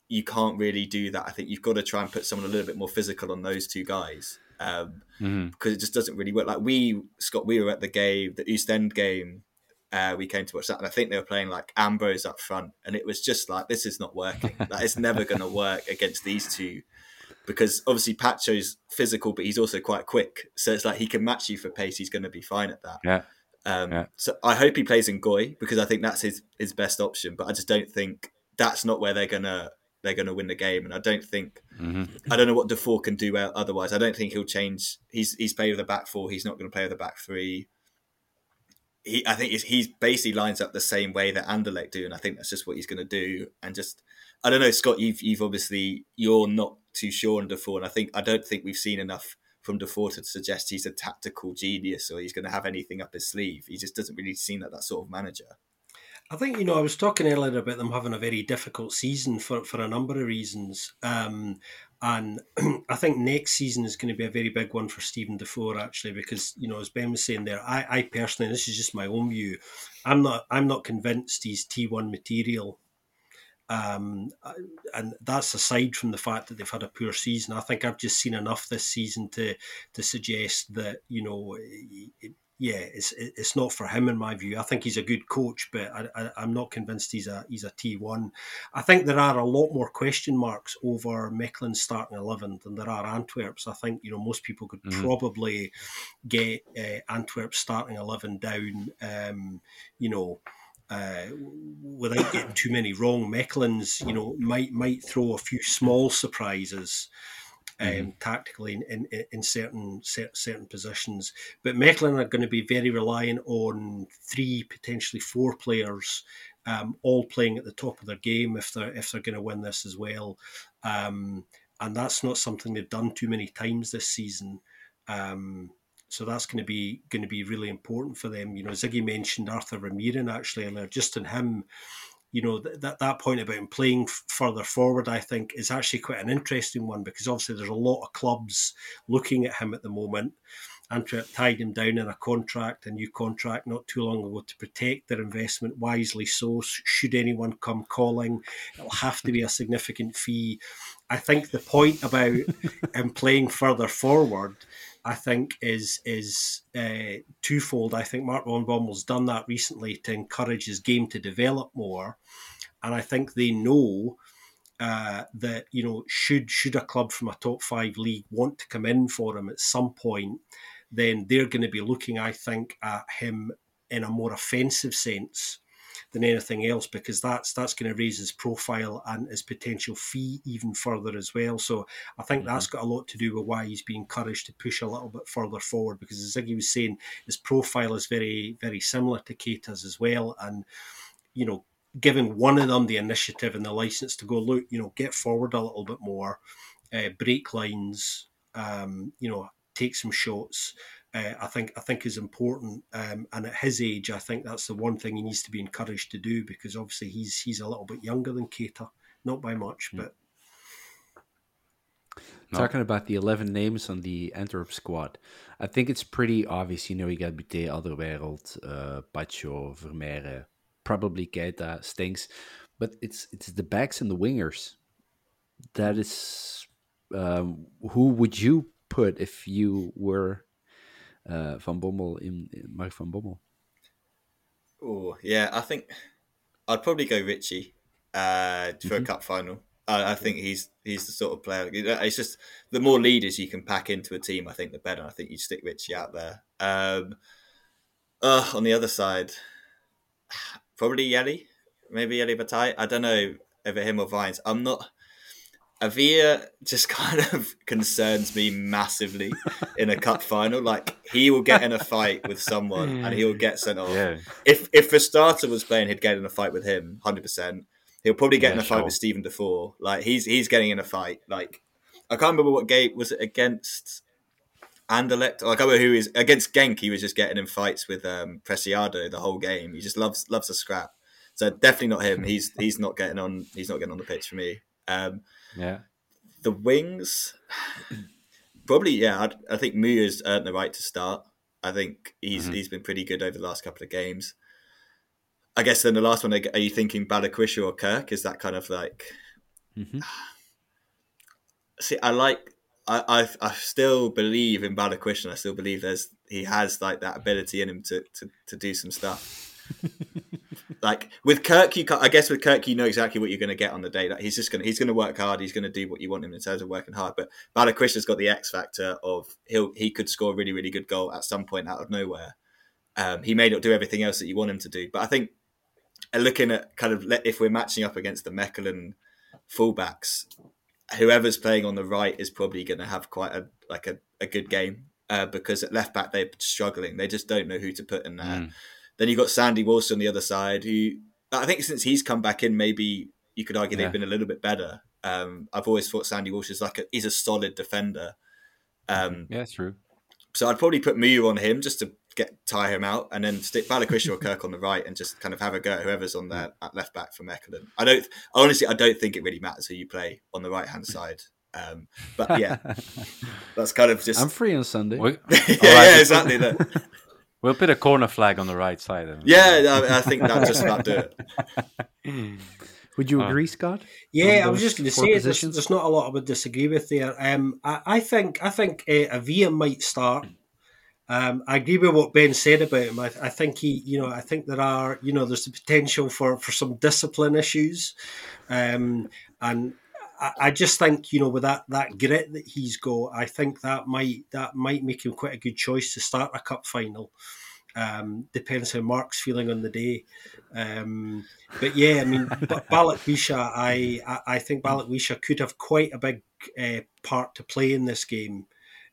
you can't really do that. I think you've got to try and put someone a little bit more physical on those two guys um, mm-hmm. because it just doesn't really work. Like we, Scott, we were at the game, the East End game. Uh, we came to watch that, and I think they were playing like Ambrose up front, and it was just like this is not working. [laughs] like it's never going to work against these two because obviously Pacho's physical, but he's also quite quick. So it's like he can match you for pace. He's going to be fine at that. Yeah. Um, yeah. So I hope he plays Ngoy because I think that's his his best option. But I just don't think that's not where they're gonna they're gonna win the game. And I don't think mm-hmm. I don't know what Defour can do otherwise. I don't think he'll change. He's he's played with the back four. He's not going to play with the back three. He, I think he's, he's basically lines up the same way that Anderlecht do, and I think that's just what he's going to do. And just I don't know, Scott. You've you've obviously you're not too sure on Defour, and I think I don't think we've seen enough from Defour to suggest he's a tactical genius or he's going to have anything up his sleeve. He just doesn't really seem like that sort of manager. I think you know I was talking earlier about them having a very difficult season for for a number of reasons, um, and [clears throat] I think next season is going to be a very big one for Steven Defour actually because you know as Ben was saying there, I, I personally this is just my own view, I'm not I'm not convinced he's T one material um, and that's aside from the fact that they've had a poor season. I think I've just seen enough this season to to suggest that you know, it, yeah, it's it's not for him in my view. I think he's a good coach, but I, am not convinced he's a he's a T one. I think there are a lot more question marks over Mechelen's starting eleven than there are Antwerp's. I think you know most people could mm-hmm. probably get uh, Antwerp's starting eleven down. Um, you know uh, without getting too many wrong, Mechelen's you know might might throw a few small surprises. Um, mm-hmm. tactically in, in, in, certain certain positions, but Mechelen are going to be very reliant on three potentially four players, um, all playing at the top of their game if they're if they're going to win this as well, um, and that's not something they've done too many times this season. Um, so that's going to be going to be really important for them. You know, Ziggy mentioned Arthur Vermeeren actually earlier. Just in him, you know, that that point about him playing f- further forward, I think, is actually quite an interesting one because obviously there's a lot of clubs looking at him at the moment. Antwerp tied him down in a contract, a new contract, not too long ago to protect their investment wisely. So, should anyone come calling, it'll have to be a significant fee. I think the point about [laughs] him playing further forward I think is is uh, twofold. I think Mark Van Bommel's done that recently to encourage his game to develop more, and I think they know uh, that you know should should a club from a top five league want to come in for him at some point, then they're going to be looking, I think, at him in a more offensive sense than anything else because that's that's going to raise his profile and his potential fee even further as well. So I think mm-hmm. that's got a lot to do with why he's being encouraged to push a little bit further forward because as Ziggy was saying, his profile is very very similar to Keita's as well, and you know giving one of them the initiative and the license to go look, you know, get forward a little bit more, uh, break lines, um, you know, take some shots uh, I think I think is important. Um, and at his age, I think that's the one thing he needs to be encouraged to do because obviously he's he's a little bit younger than Keita, not by much, mm. but. No. Talking about the 11 names on the Antwerp squad, I think it's pretty obvious. You know, you got Butez, Alderweireld, uh, Pacho, Vermeer, probably Keita, Stengs, but it's it's the backs and the wingers. That is, um, who would you put if you were uh, Van Bommel in, in Mark Van Bommel? Oh yeah, I think I'd probably go Richie uh, for mm-hmm. a cup final. I, I, think he's he's the sort of player. It's just the more leaders you can pack into a team, I think the better. I think you stick Richie out there. Um, uh, on the other side, [sighs] probably Jelle, maybe Jelle Bataille. I don't know over him or Vines. I'm not. Avila just [laughs] kind of concerns me massively in a cup [laughs] final. Like he will get in a fight with someone and he'll get sent off. Yeah. If if the starter was playing, he'd get in a fight with him, hundred percent. He'll probably get yeah, in a fight sure. with Steven Defour. Like he's he's getting in a fight. Like I can't remember what game was it against Anderlecht. Like I remember who is against Genk. He was just getting in fights with um, Preciado the whole game. He just loves loves a scrap. So definitely not him. [laughs] He's he's not getting on. He's not getting on the pitch for me. Um, yeah. The wings, probably yeah. I'd, i think earned the right to start. I think he's mm-hmm. he's been pretty good over the last couple of games. I guess then the last one, are you thinking Balikwisha or Kirk? Is that kind of like? Mm-hmm. [sighs] See, I like. I, I, I still believe in Balikwisha. I still believe there's he has like that ability in him to to, to do some stuff. [laughs] like with Kirk, you can I guess with Kirk, you know exactly what you're going to get on the day. That he's just going to he's going to work hard. He's going to do what you want him in terms of working hard. But Balikwisha's got the X factor of he'll he could score a really really good goal at some point out of nowhere. Um, he may not do everything else that you want him to do, but I think uh, looking at kind of if we're matching up against the Mechelen fullbacks, whoever's playing on the right is probably going to have quite a like a, a good game uh, because at left back they're struggling. They just don't know who to put in there. Mm. Then you've got Sandy Walsh on the other side, who I think since he's come back in, maybe you could argue yeah. they've been a little bit better. Um, I've always thought Sandy Walsh is like a, he's a solid defender. Um, yeah, it's true. So I'd probably put Muja on him just to get tire him out, and then stick Balikwisha or Kirk on the right, and just kind of have a go at whoever's on there at left back for Mechelen. I don't honestly, I don't think it really matters who you play on the right hand side. Um, but yeah, [laughs] that's kind of just. I'm free on Sunday. yeah, [laughs] yeah, exactly. [laughs] We'll put a corner flag on the right side. Yeah, I, I think that just about do it. [laughs] Would you agree, Scott? Yeah, I was just going to say there's, there's, not a lot I would disagree with there. Um, I, I, think I think uh, Avila might start. Um, I agree with what Ben said about him. I, I, think he, you know, I think there are, you know, there's the potential for for some discipline issues, um, and I, I just think, you know, with that that grit that he's got, I think that might that might make him quite a good choice to start a cup final. Um, depends how Mark's feeling on the day. Um, but yeah, I mean, [laughs] Balikwisha, I, I think Balikwisha could have quite a big uh, part to play in this game.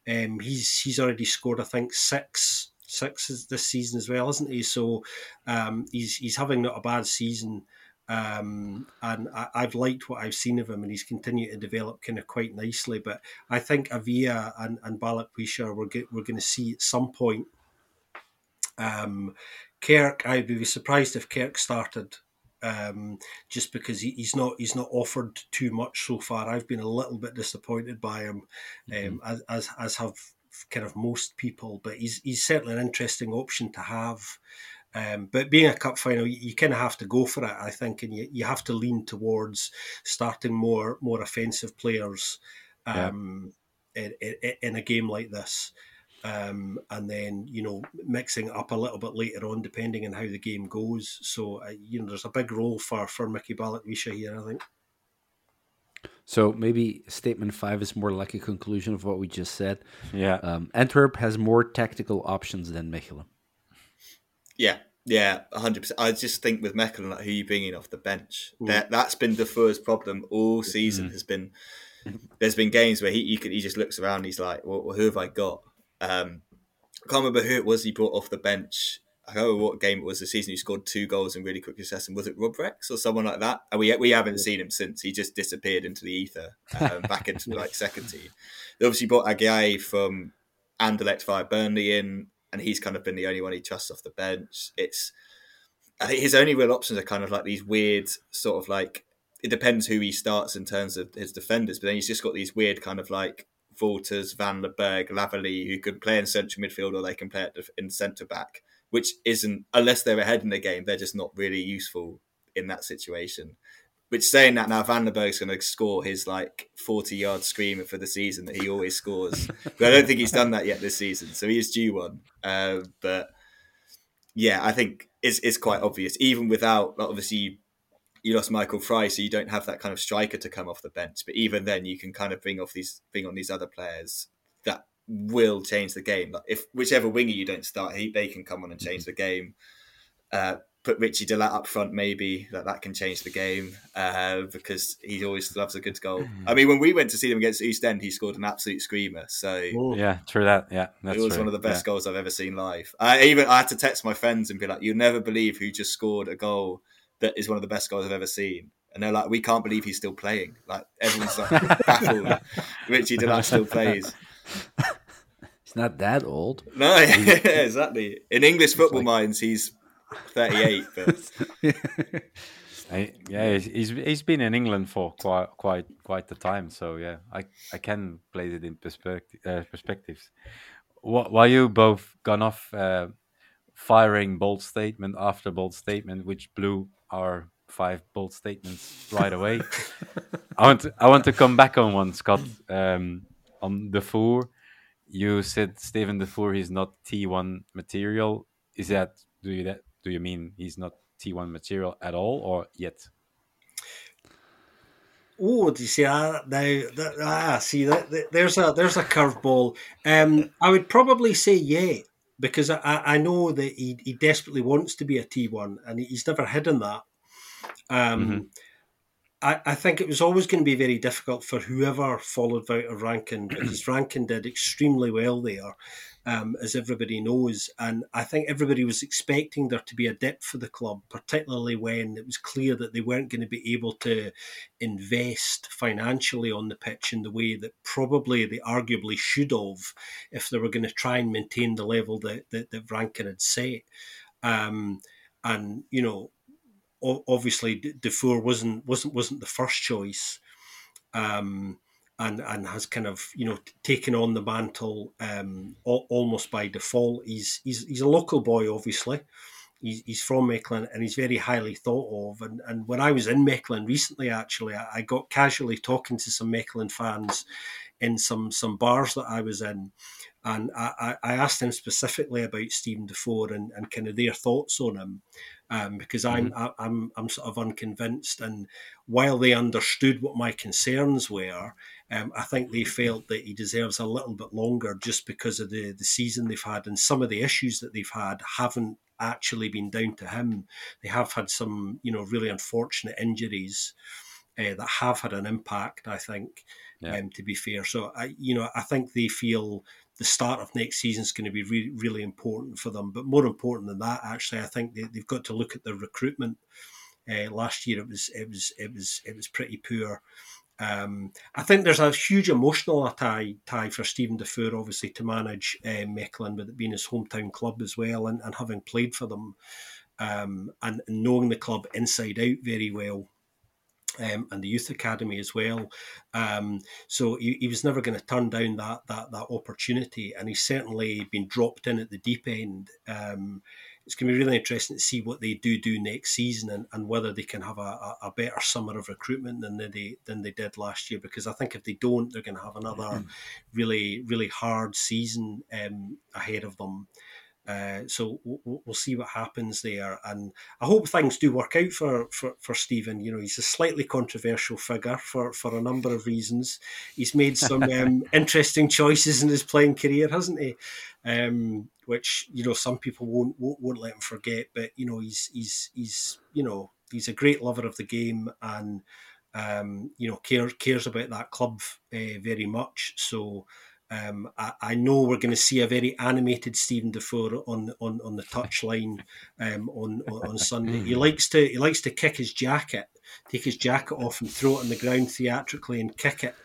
Um, he's he's already scored, I think, six six this season as well, isn't he? So um, he's he's having not a bad season. Um, and I, have liked what I've seen of him, and he's continued to develop kind of quite nicely. But I think Avila and, and Balikwisha we're, get, we're going to see at some point um, Kirk, I'd be surprised if Kirk started, um, just because he, he's not he's not offered too much so far. I've been a little bit disappointed by him, um, mm-hmm. as, as as have kind of most people. But he's he's certainly an interesting option to have. Um, but being a cup final, you, you kind of have to go for it, I think, and you, you have to lean towards starting more more offensive players um, yeah. in, in, in, a game like this um, and then you know mixing it up a little bit later on depending on how the game goes. So uh, you know there's a big role for for Mickey Balikwisha here, I think. So maybe statement five is more like a conclusion of what we just said. Yeah, um, Antwerp has more tactical options than Mechelen. Yeah, yeah, hundred percent. I just think with Mechelen, like who you bringing off the bench, that that's been the first problem all season. Mm. Has been [laughs] there's been games where he could, he just looks around, and he's like, well, who have I got? Um, I can't remember who it was he brought off the bench. I don't know what game it was the season he scored two goals in really quick succession. Was it Rob Rex or someone like that? And we we haven't seen him since. He just disappeared into the ether, [laughs] um, back into like second team. They obviously brought Aguiar from Anderlecht via Burnley in, and he's kind of been the only one he trusts off the bench. It's I think his only real options are kind of like these weird sort of like it depends who he starts in terms of his defenders, but then he's just got these weird kind of like Wolters, Van der Berg, Lavallee, who can play in central midfield or they can play in centre back, which isn't unless they're ahead in the game, they're just not really useful in that situation. Which saying that now, Van der Berg's going to score his like forty-yard screamer for the season that he always scores, [laughs] but I don't think he's done that yet this season, so he is due one. Uh, but yeah, I think it's it's quite obvious, even without obviously you lost Michael Frey, so you don't have that kind of striker to come off the bench. But even then, you can kind of bring off these bring on these other players that will change the game. Like if whichever winger you don't start, he, they can come on and change the game. Uh, put Richie De Laet up front, maybe that that can change the game uh, because he always loves a good goal. I mean, when we went to see them against East End, he scored an absolute screamer. So yeah, true that. Yeah, it was true. one of the best yeah. goals I've ever seen live. I even I had to text my friends and be like, "You'll never believe who just scored a goal that is one of the best goals I've ever seen." And they're like, "We can't believe he's still playing." Like everyone's like [laughs] baffled. Richie De Laet still plays. [laughs] He's not that old. No, [laughs] exactly. In English football like... minds, he's 38, but [laughs] yeah, he's he's been in England for quite quite quite the time. So yeah, I I can place it in perspective uh, perspectives. While you both gone off uh, firing bold statement after bold statement, which blew our five bold statements right away. [laughs] I want to, I want to come back on one, Scott. Um, on Defour, you said Stephen the Defour he's not T1 material. Is that do you that do you mean he's not T1 material at all or yet? Oh, do you see that now? That, ah, see that, that, there's a there's a curveball. Um, I would probably say yeah because I, I know that he, he desperately wants to be a T1 and he's never hidden that. Um, mm-hmm. I, I think it was always going to be very difficult for whoever followed Wouter Vrancken because Vrancken did extremely well there um, as everybody knows. And I think everybody was expecting there to be a dip for the club, particularly when it was clear that they weren't going to be able to invest financially on the pitch in the way that probably they arguably should have if they were going to try and maintain the level that, that, that Vrancken had set. Um, and, you know, obviously Defour wasn't wasn't wasn't the first choice. Um, and and has kind of you know taken on the mantle um, almost by default. He's he's he's a local boy, obviously. He's, he's from Mechelen and he's very highly thought of. And and when I was in Mechelen recently, actually, I, I got casually talking to some Mechelen fans in some some bars that I was in, and I, I asked them specifically about Steven Defour and, and kind of their thoughts on him, um, because I'm mm-hmm. I'm I'm sort of unconvinced. And while they understood what my concerns were, um, I think they felt that he deserves a little bit longer just because of the the season they've had and some of the issues that they've had haven't actually been down to him. They have had some you know really unfortunate injuries. Uh, that have had an impact, I think, yeah. um, to be fair. So, I, you know, I think they feel the start of next season is going to be really, really important for them. But more important than that, actually, I think they, have got to look at the recruitment. Uh, last year, it was it was it was it was pretty poor. Um, I think there's a huge emotional tie tie for Steven Defour, obviously, to manage uh, Mechelen, with it being his hometown club as well, and, and having played for them, um, and knowing the club inside out very well um, and the youth academy as well. Um, so he, he, was never going to turn down that that that opportunity, and he's certainly been dropped in at the deep end. Um, it's going to be really interesting to see what they do do next season and, and whether they can have a, a better summer of recruitment than they than they did last year. Because I think if they don't, they're going to have another mm-hmm. really really hard season um, ahead of them. Uh, so we'll, we'll, see what happens there, and I hope things do work out for, for, for Steven. You know, he's a slightly controversial figure for, for a number of reasons. He's made some [laughs] um, interesting choices in his playing career, hasn't he? Um, which you know some people won't, won't won't let him forget. But you know, he's he's he's you know he's a great lover of the game and um, you know cares cares about that club uh, very much. So um, I, I, know we're going to see a very animated Steven Defour on on, on the touchline um, on, on, on Sunday. He likes to he likes to kick his jacket, take his jacket off, and throw it on the ground theatrically and kick it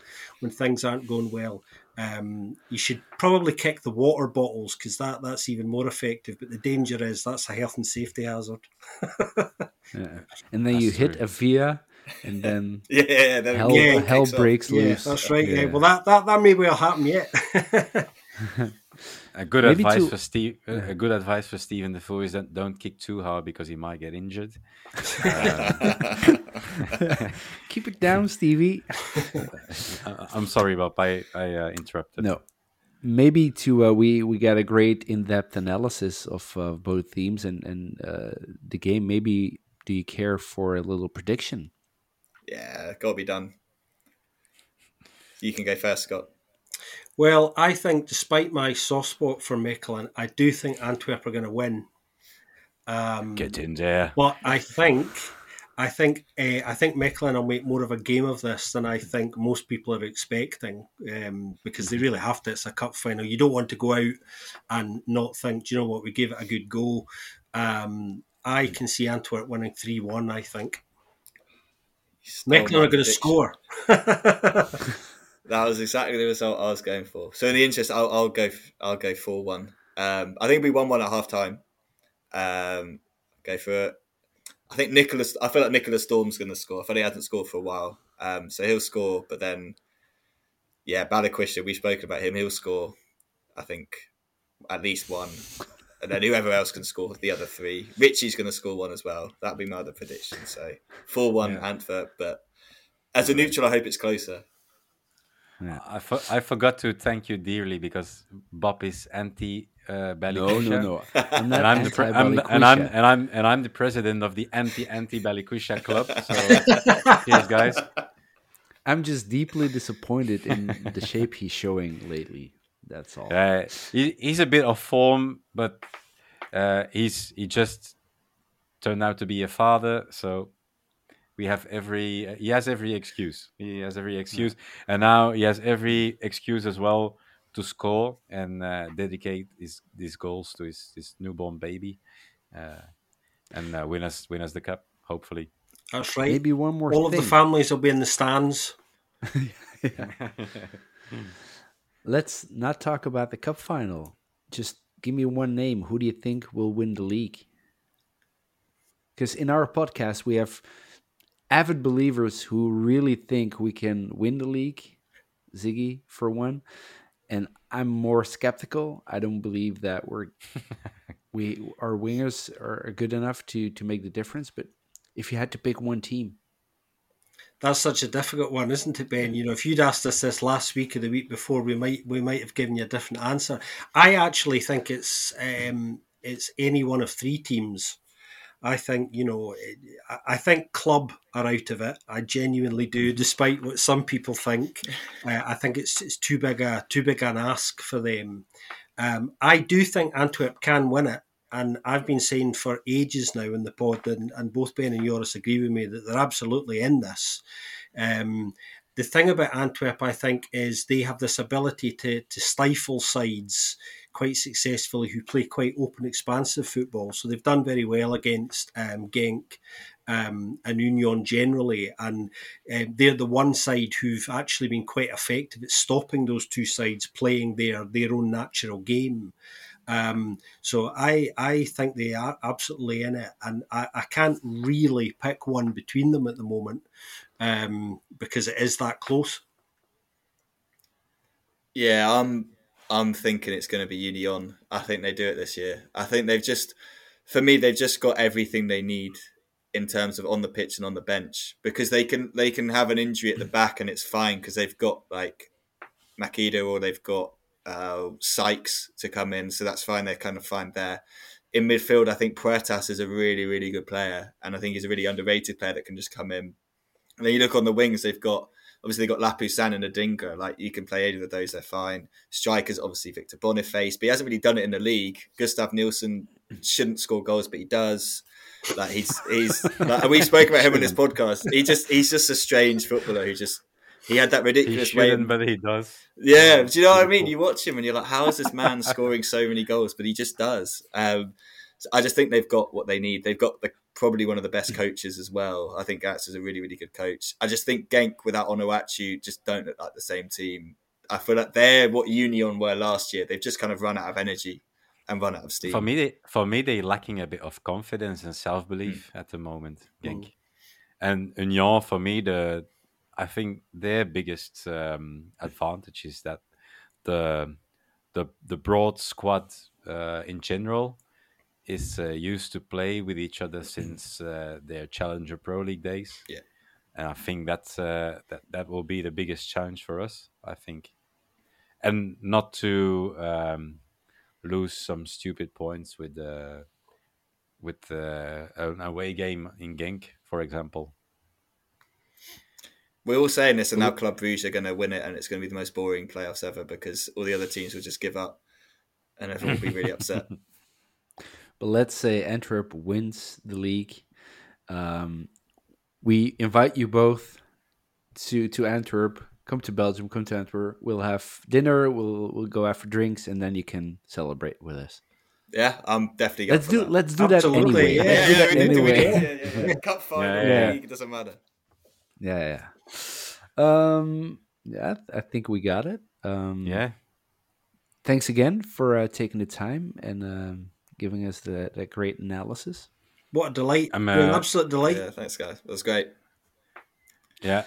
when things aren't going well. Um, you should probably kick the water bottles because that, that's even more effective. But the danger is that's a health and safety hazard. [laughs] yeah. And then that's you true. hit a via, and then [laughs] yeah, then hell, yeah, hell breaks yeah, loose. That's right. Yeah. Well, that, that that may well happen yet. [laughs] a good Maybe advice to... for Steve. A good advice for Steven Defour is that don't kick too hard because he might get injured. [laughs] Keep it down, Stevie. I'm sorry, Bob. I I uh, interrupted. No, maybe to uh, we we got a great in-depth analysis of uh, both themes and and uh, the game. Maybe do you care for a little prediction? Yeah, got to be done. You can go first, Scott. Well, I think despite my soft spot for Mechelen, I do think Antwerp are going to win. Um, Get in there. But I think I think uh, I think Mechelen will make more of a game of this than I think most people are expecting um, because they really have to. It's a cup final. You don't want to go out and not think, do you know what, we gave it a good go. Um, I can see Antwerp winning 3 1, I think. Mechelen are going to score. [laughs] that was exactly the result I was going for. So in the interest, I'll, I'll go. I'll go four one. Um, I think we won one at half time. Um, go for it. I think Nicholas. I feel like Nicholas Storm's going to score. I feel he hasn't scored for a while, um, so he'll score. But then, yeah, Balikwisha, we've spoken about him. He'll score. I think at least one, and then whoever else can score the other three. Richie's going to score one as well. That'd be my other prediction. So four one yeah. Antwerp, but as a neutral, I hope it's closer. Yeah. I, for, I forgot to thank you dearly because Bob is anti uh, No, no, no. I'm and I'm the pre- I'm, and I'm and I'm and I'm the president of the anti anti Balikwisha club. [laughs] So cheers, guys. I'm just deeply disappointed in the shape he's showing lately. That's all. Uh, he, he's a bit of form, but uh, he's he just turned out to be a father, so we have every he has every excuse. He has every excuse, yeah. and now he has every excuse as well to score and uh, dedicate his these goals to his, his newborn baby, uh, and uh, win us win us the cup. Hopefully, that's right. Maybe one more. All thing. of the families will be in the stands. [laughs] [laughs] Let's not talk about the cup final. Just give me one name. Who do you think will win the league? Because in our podcast, we have avid believers who really think we can win the league. Ziggy, for one, and I'm more skeptical. I don't believe that we're [laughs] we our wingers are good enough to to make the difference. But if you had to pick one team, that's such a difficult one, isn't it, Ben? You know, if you'd asked us this last week or the week before, we might we might have given you a different answer. I actually think it's um, it's any one of three teams. I think you know, I think club are out of it. I genuinely do, despite what some people think. Uh, I think it's it's too big a too big an ask for them. Um, I do think Antwerp can win it, and I've been saying for ages now in the pod, and, and both Ben and Joris agree with me that they're absolutely in this. Um, the thing about Antwerp, I think, is they have this ability to to stifle sides quite successfully who play quite open, expansive football. So they've done very well against um, Genk um, and Union generally, and um, they're the one side who've actually been quite effective at stopping those two sides playing their their own natural game. Um, so I I think they are absolutely in it, and I, I can't really pick one between them at the moment um, because it is that close. Yeah, I'm I'm thinking it's going to be Union. I think they do it this year. I think they've just, for me, they've just got everything they need in terms of on the pitch and on the bench because they can they can have an injury at the back and it's fine because they've got like Makido or they've got uh, Sykes to come in, so that's fine. They're kind of fine there. In midfield, I think Puertas is a really really good player, and I think he's a really underrated player that can just come in. And then you look on the wings, they've got Obviously, they've got Lapoussin and Adingra. Like, you can play either of those, they're fine. Strikers, obviously, Victor Boniface, but he hasn't really done it in the league. Gustav Nilsson shouldn't score goals, but he does. Like he's he's like, we spoke about him in this podcast. He just he's just a strange footballer who just he had that ridiculous he way. But he does. Yeah, do you know what I mean? You watch him and you're like, how is this man scoring so many goals? But he just does. Um, so I just think they've got what they need. They've got the probably one of the best coaches as well. I think Gats is a really, really good coach. I just think Genk without Onuachu just don't look like the same team I feel like they're what Union were last year. They've just kind of run out of energy and run out of steam. For me, they, for me, they're lacking a bit of confidence and self belief mm. at the moment. Genk. Mm. And Union, for me, the I think their biggest um, advantage is that the the the broad squad uh, in general is uh, used to play with each other since uh, their Challenger Pro League days. Yeah, and I think that's uh, that that will be the biggest challenge for us. I think, and not to um, lose some stupid points with uh, with uh, an away game in Genk, for example. We're all saying this, and now Club Brugge are going to win it, and it's going to be the most boring playoffs ever because all the other teams will just give up, and everyone will be really upset. [laughs] But let's say Antwerp wins the league. Um, we invite you both to to Antwerp. Come to Belgium. Come to Antwerp. We'll have dinner. We'll we'll go out for drinks, and then you can celebrate with us. Yeah, I'm definitely. Let's do. That. Let's do Absolutely. that anyway. Yeah, yeah, yeah, anyway. yeah, yeah, Cup [laughs] final, yeah, yeah. doesn't matter. Yeah, yeah. Um, yeah, I think we got it. Um, yeah. Thanks again for uh, taking the time and um, giving us the, that great analysis. What a delight! I'm, uh, an absolute delight. Yeah, thanks, guys. That was great. Yeah,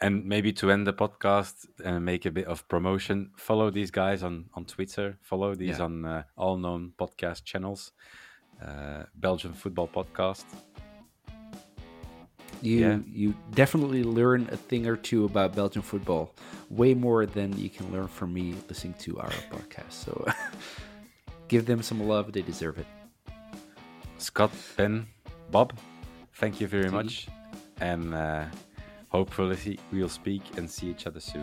and maybe to end the podcast and make a bit of promotion, follow these guys on on Twitter. Follow these yeah. on uh, all known podcast channels. Uh, Belgian Football Podcast. You yeah. you definitely learn a thing or two about Belgian football, way more than you can learn from me listening to our podcast. So [laughs] give them some love; they deserve it. Scott, Ben, Bob, thank you very much, and uh, hopefully we'll speak and see each other soon.